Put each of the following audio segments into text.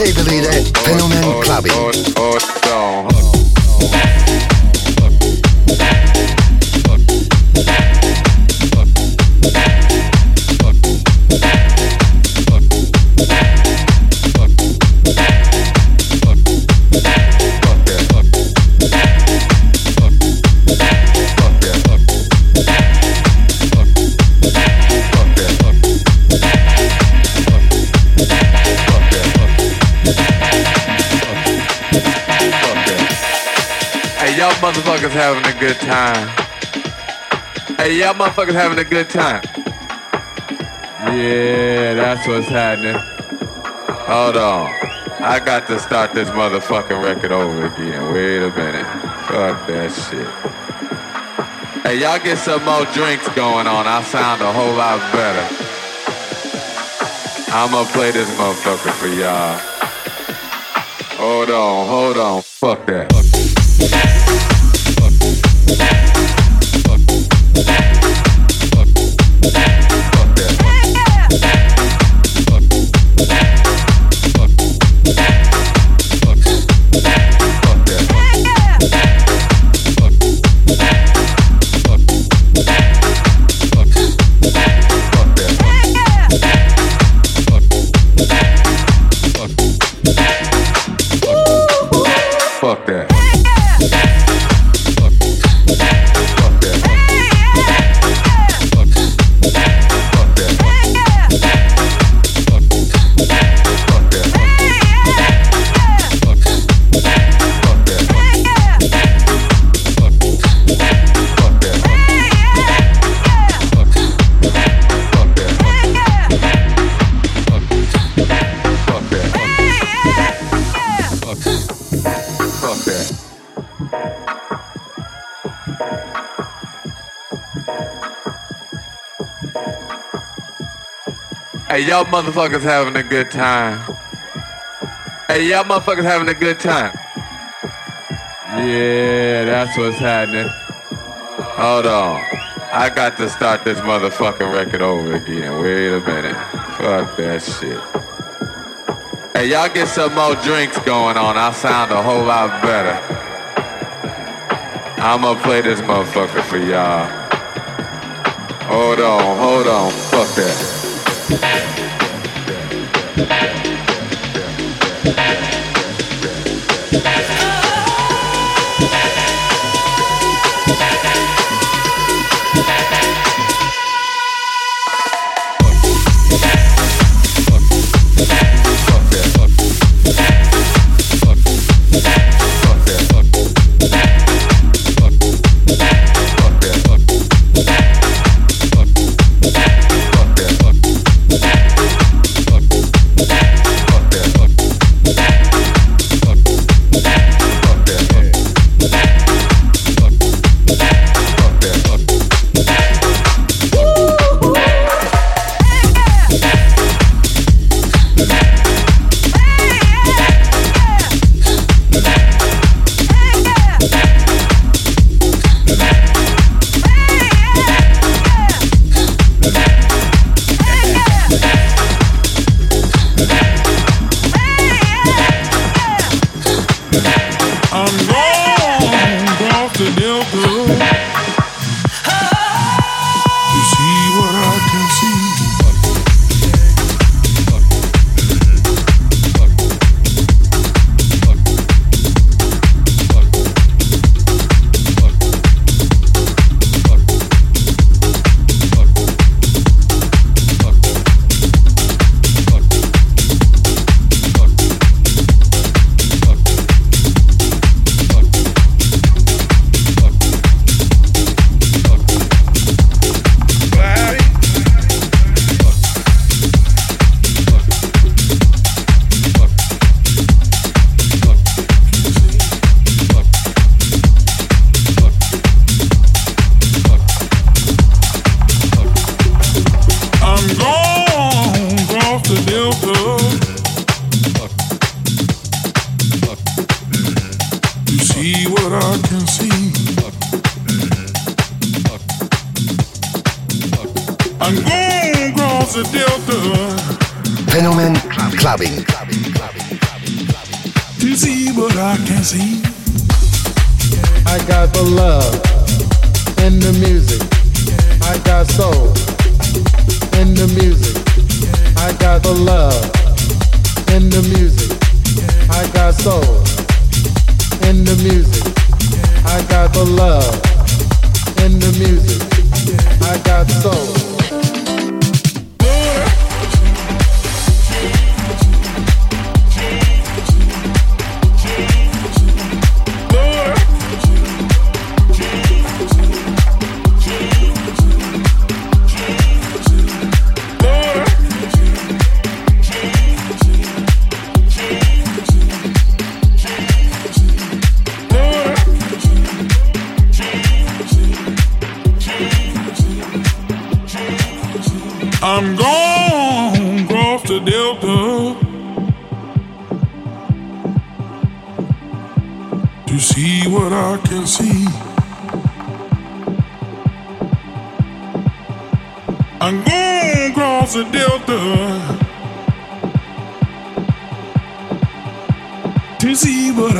Cable Fenomen Clubbin'. Motherfuckers having a good time. Hey, y'all motherfuckers having a good time. Yeah, that's what's happening. Hold on. I got to start this motherfucking record over again. Wait a minute. Fuck that shit. Hey, y'all get some more drinks going on. I sound a whole lot better. I'ma play this motherfucker for y'all. Hold on, hold on. Fuck that. Fuck Hey, y'all motherfuckers having a good time. Hey, y'all motherfuckers having a good time. Yeah, that's what's happening. Hold on. I got to start this motherfucking record over again. Wait a minute. Fuck that shit. Hey, y'all get some more drinks going on. I sound a whole lot better. I'ma play this motherfucker for y'all. Hold on, hold on. Fuck that. Thank you.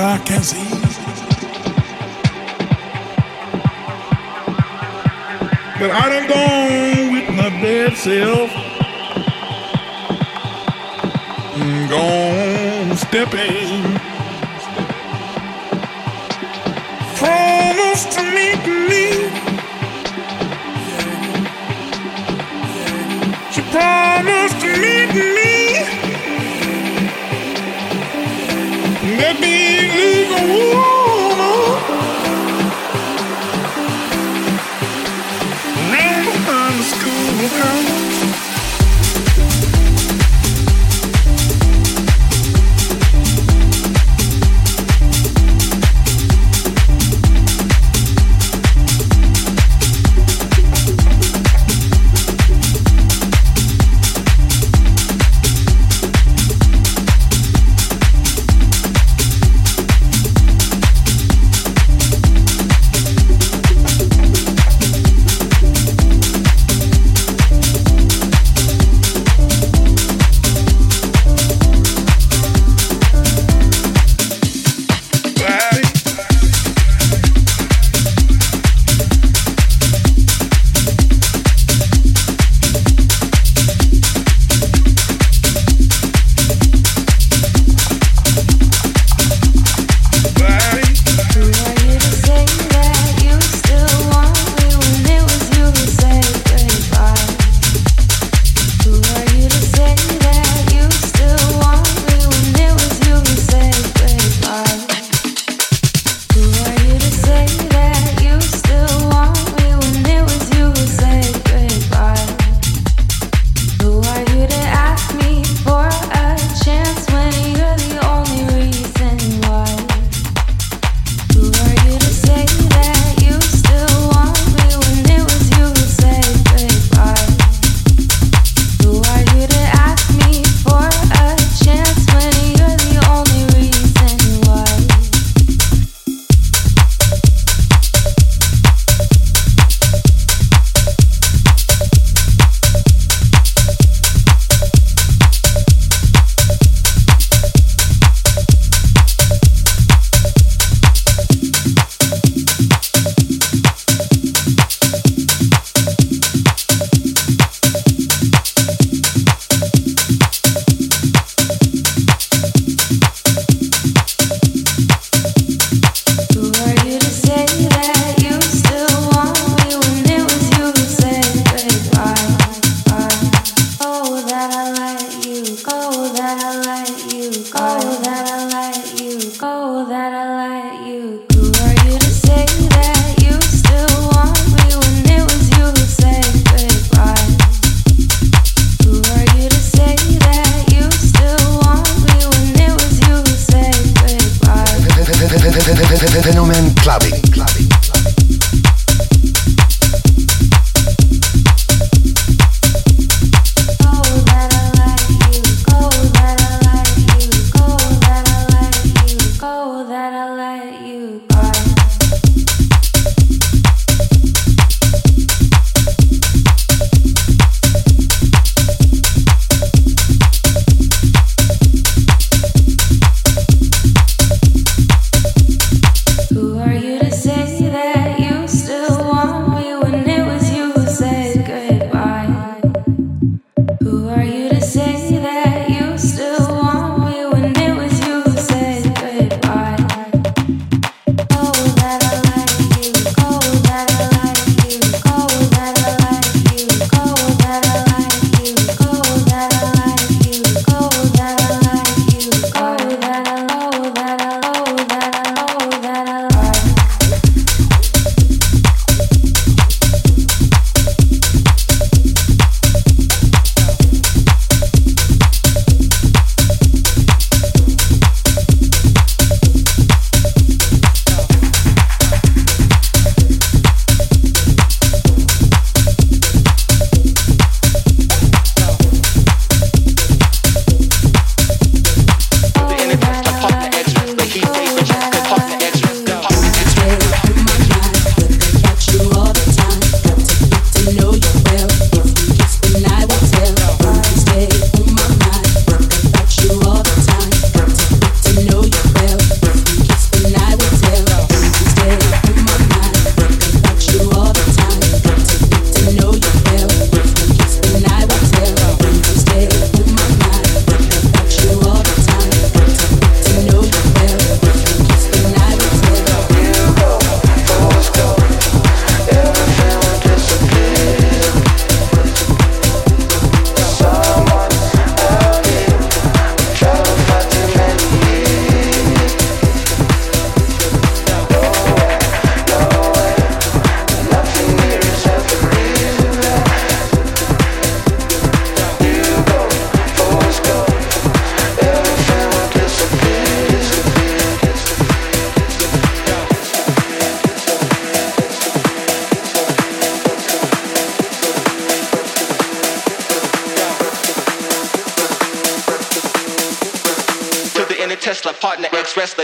rock as easy. But I done gone with my dead self. Mm, gone stepping. Promise to meet me. yeah.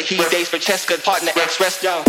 These days for chess, good partner, ex-rest, yo.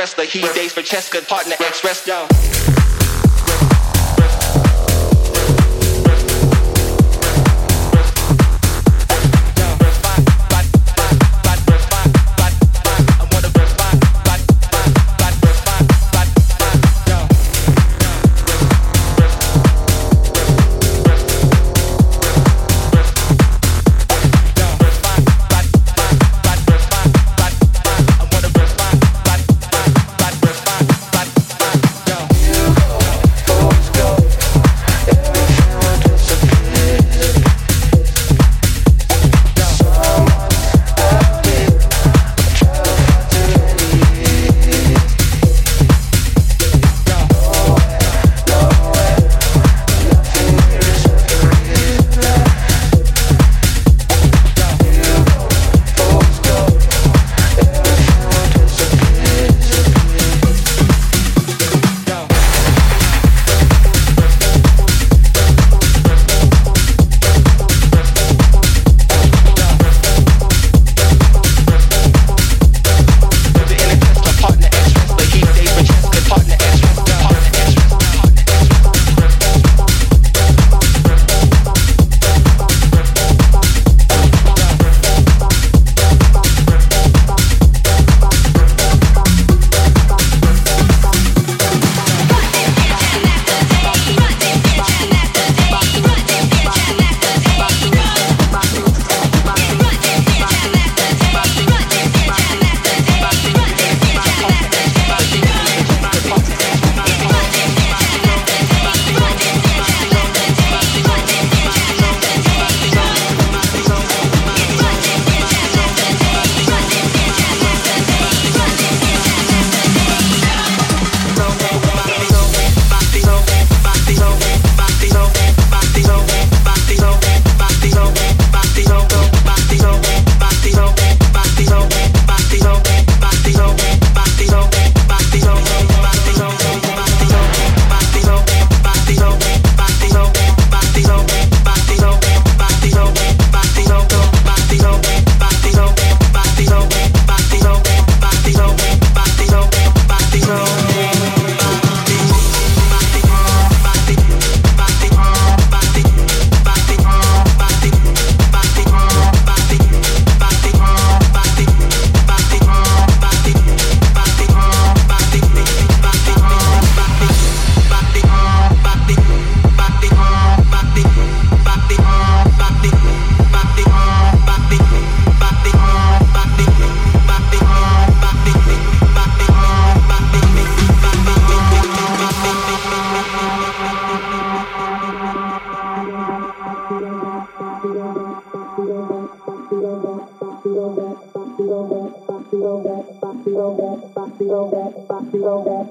the heat days for Cheska. Park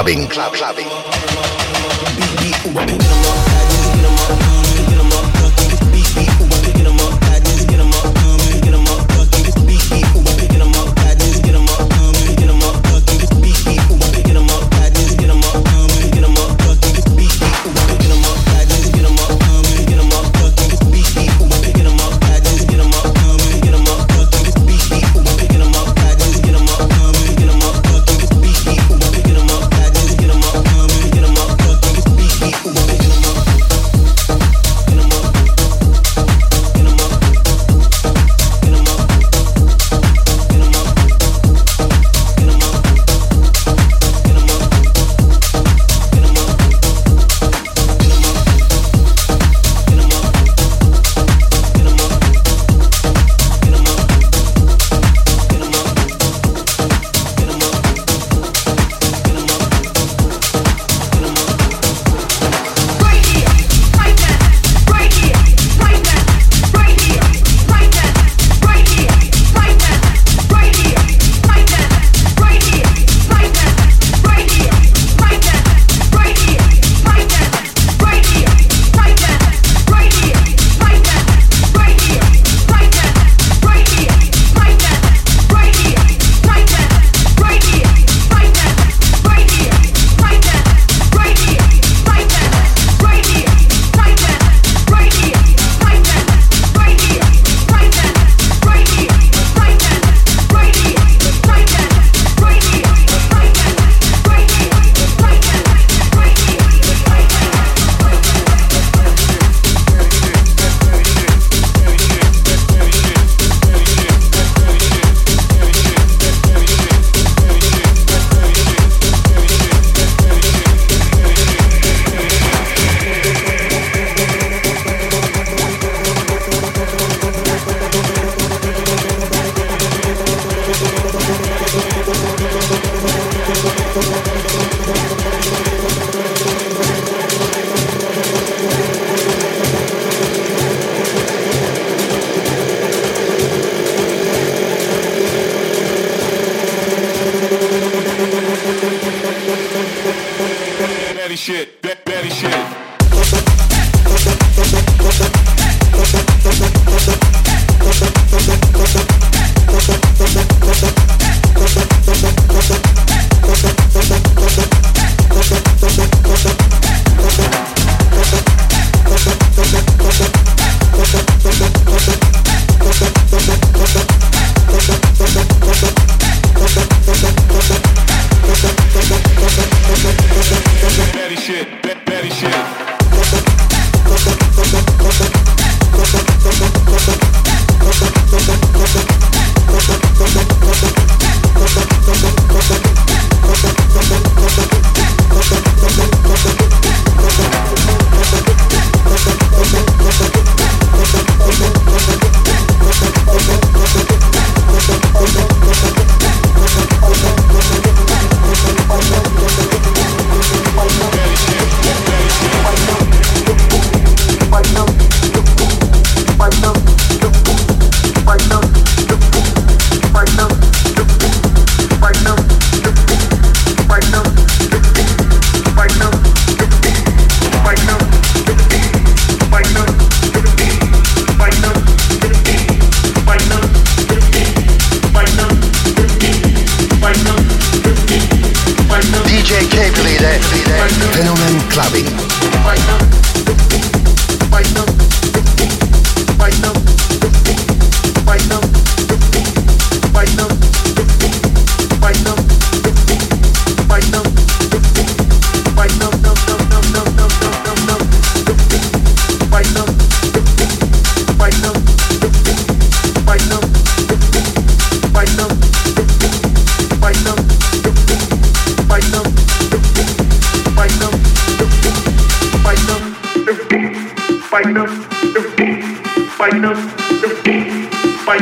clubbing. clubbing.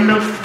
No.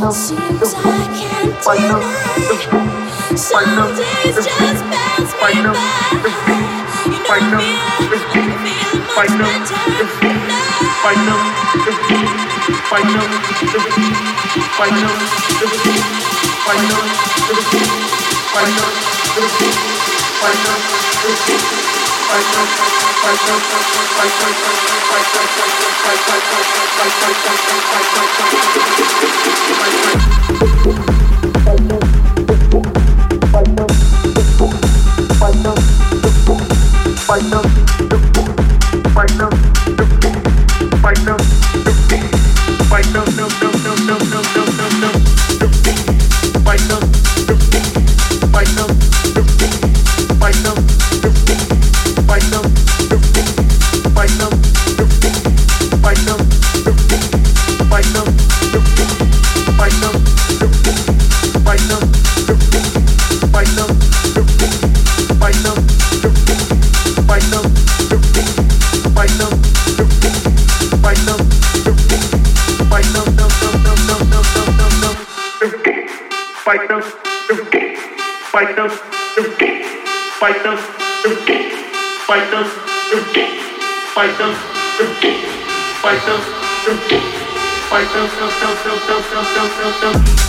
Seems I can't deny. Some days just bounce me by. You know I feel much better tonight Find out, find out, Thank you. fight, fight, fight, fight, fight, fight, fight, fight, fight, fight, fight,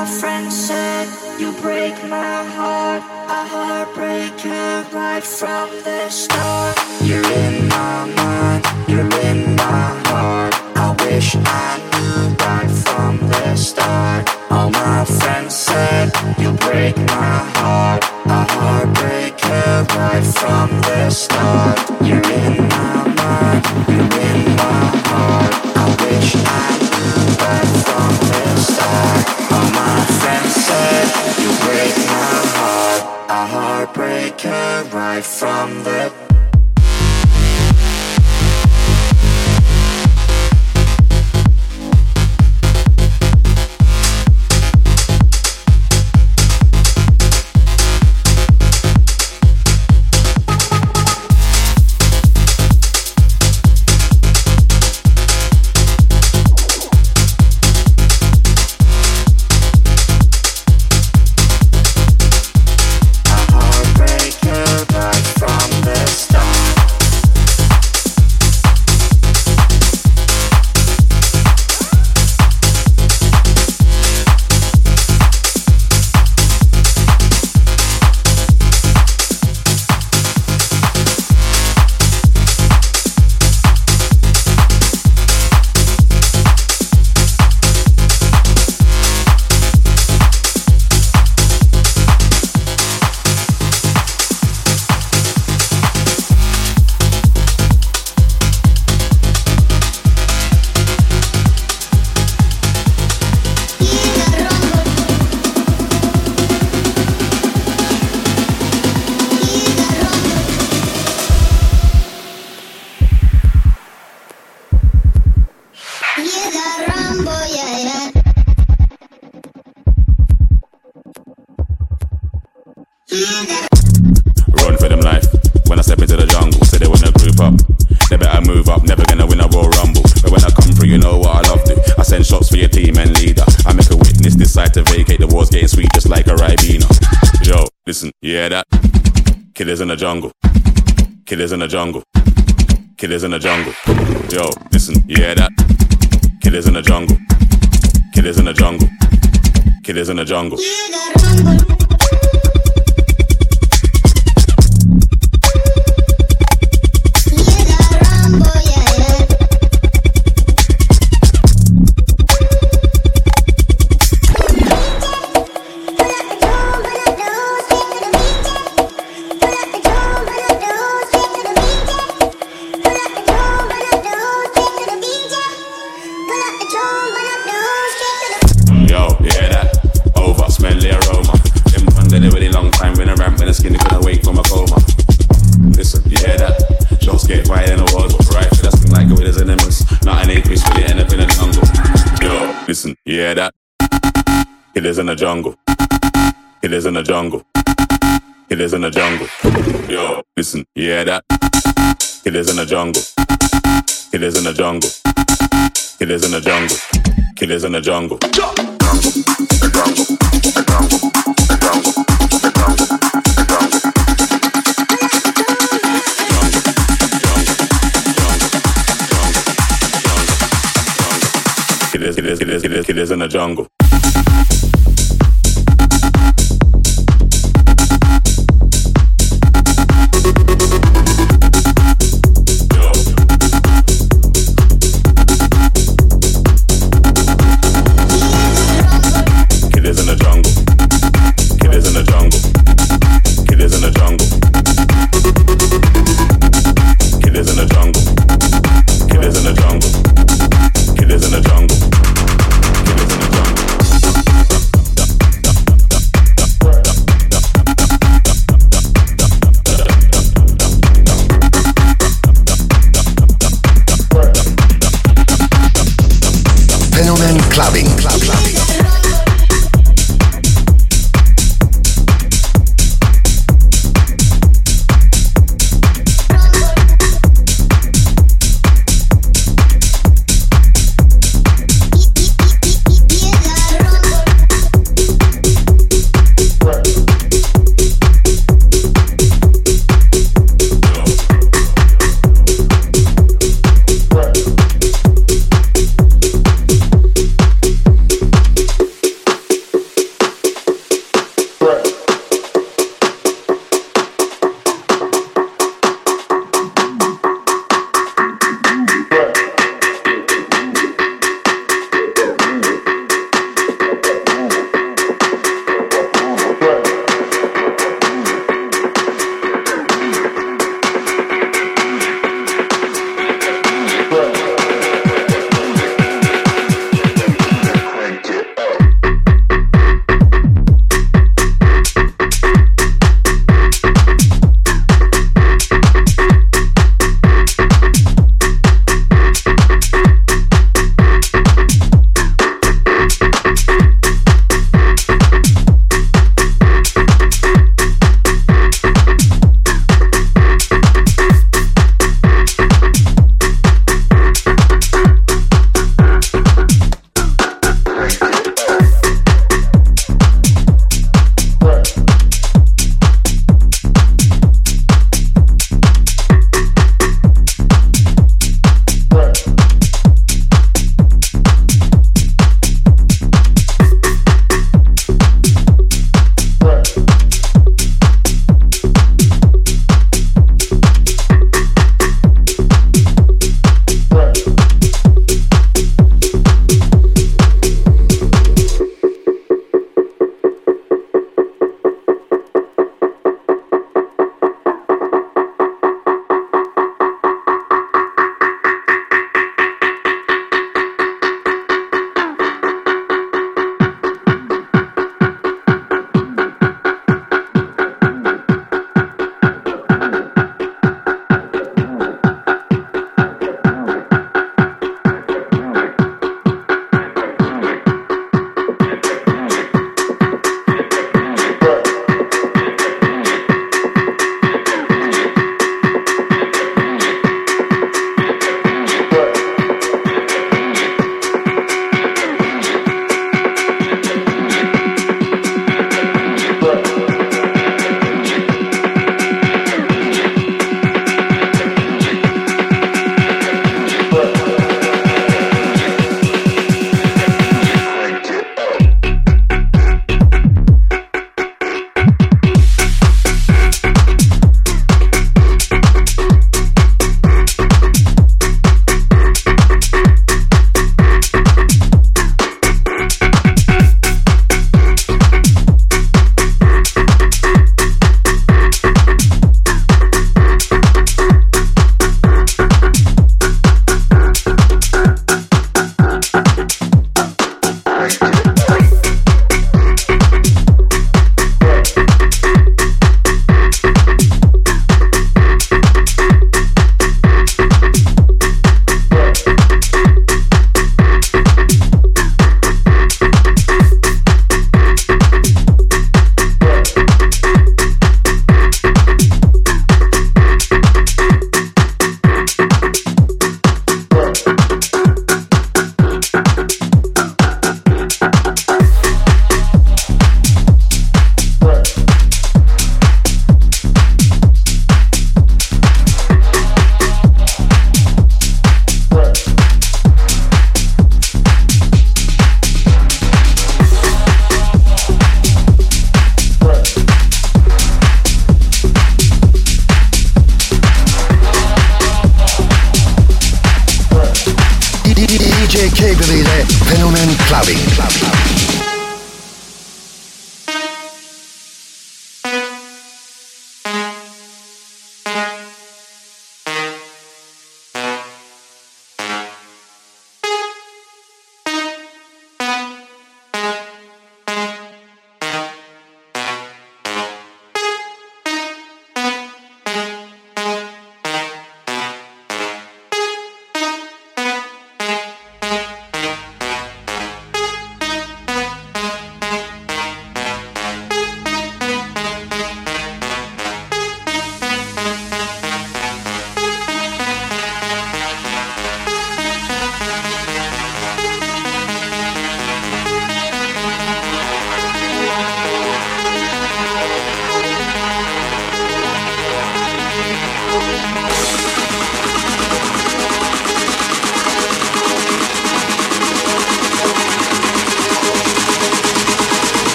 my friend said, You break my heart, a heartbreaker right from the start. You're in my mind, you're in my heart. I wish I knew right from the start. All my friends said, You break my heart, a heartbreaker right from the start. You're in my from the Listen, yeah that killers in the jungle. Killers in the jungle. Killers in the jungle. Yo, listen, you hear that? Killers in the jungle. Killers in the jungle. Killers in the jungle. In the jungle. It is in the jungle. It is in the jungle. Yo, listen, you hear that? It is in the jungle. It is in the jungle. It is in the jungle. Yo, listen, you hear that? It is in the jungle. He is in a jungle, the jungle, the jungle, the jungle, the jungle, It is, it is, it is, in the jungle.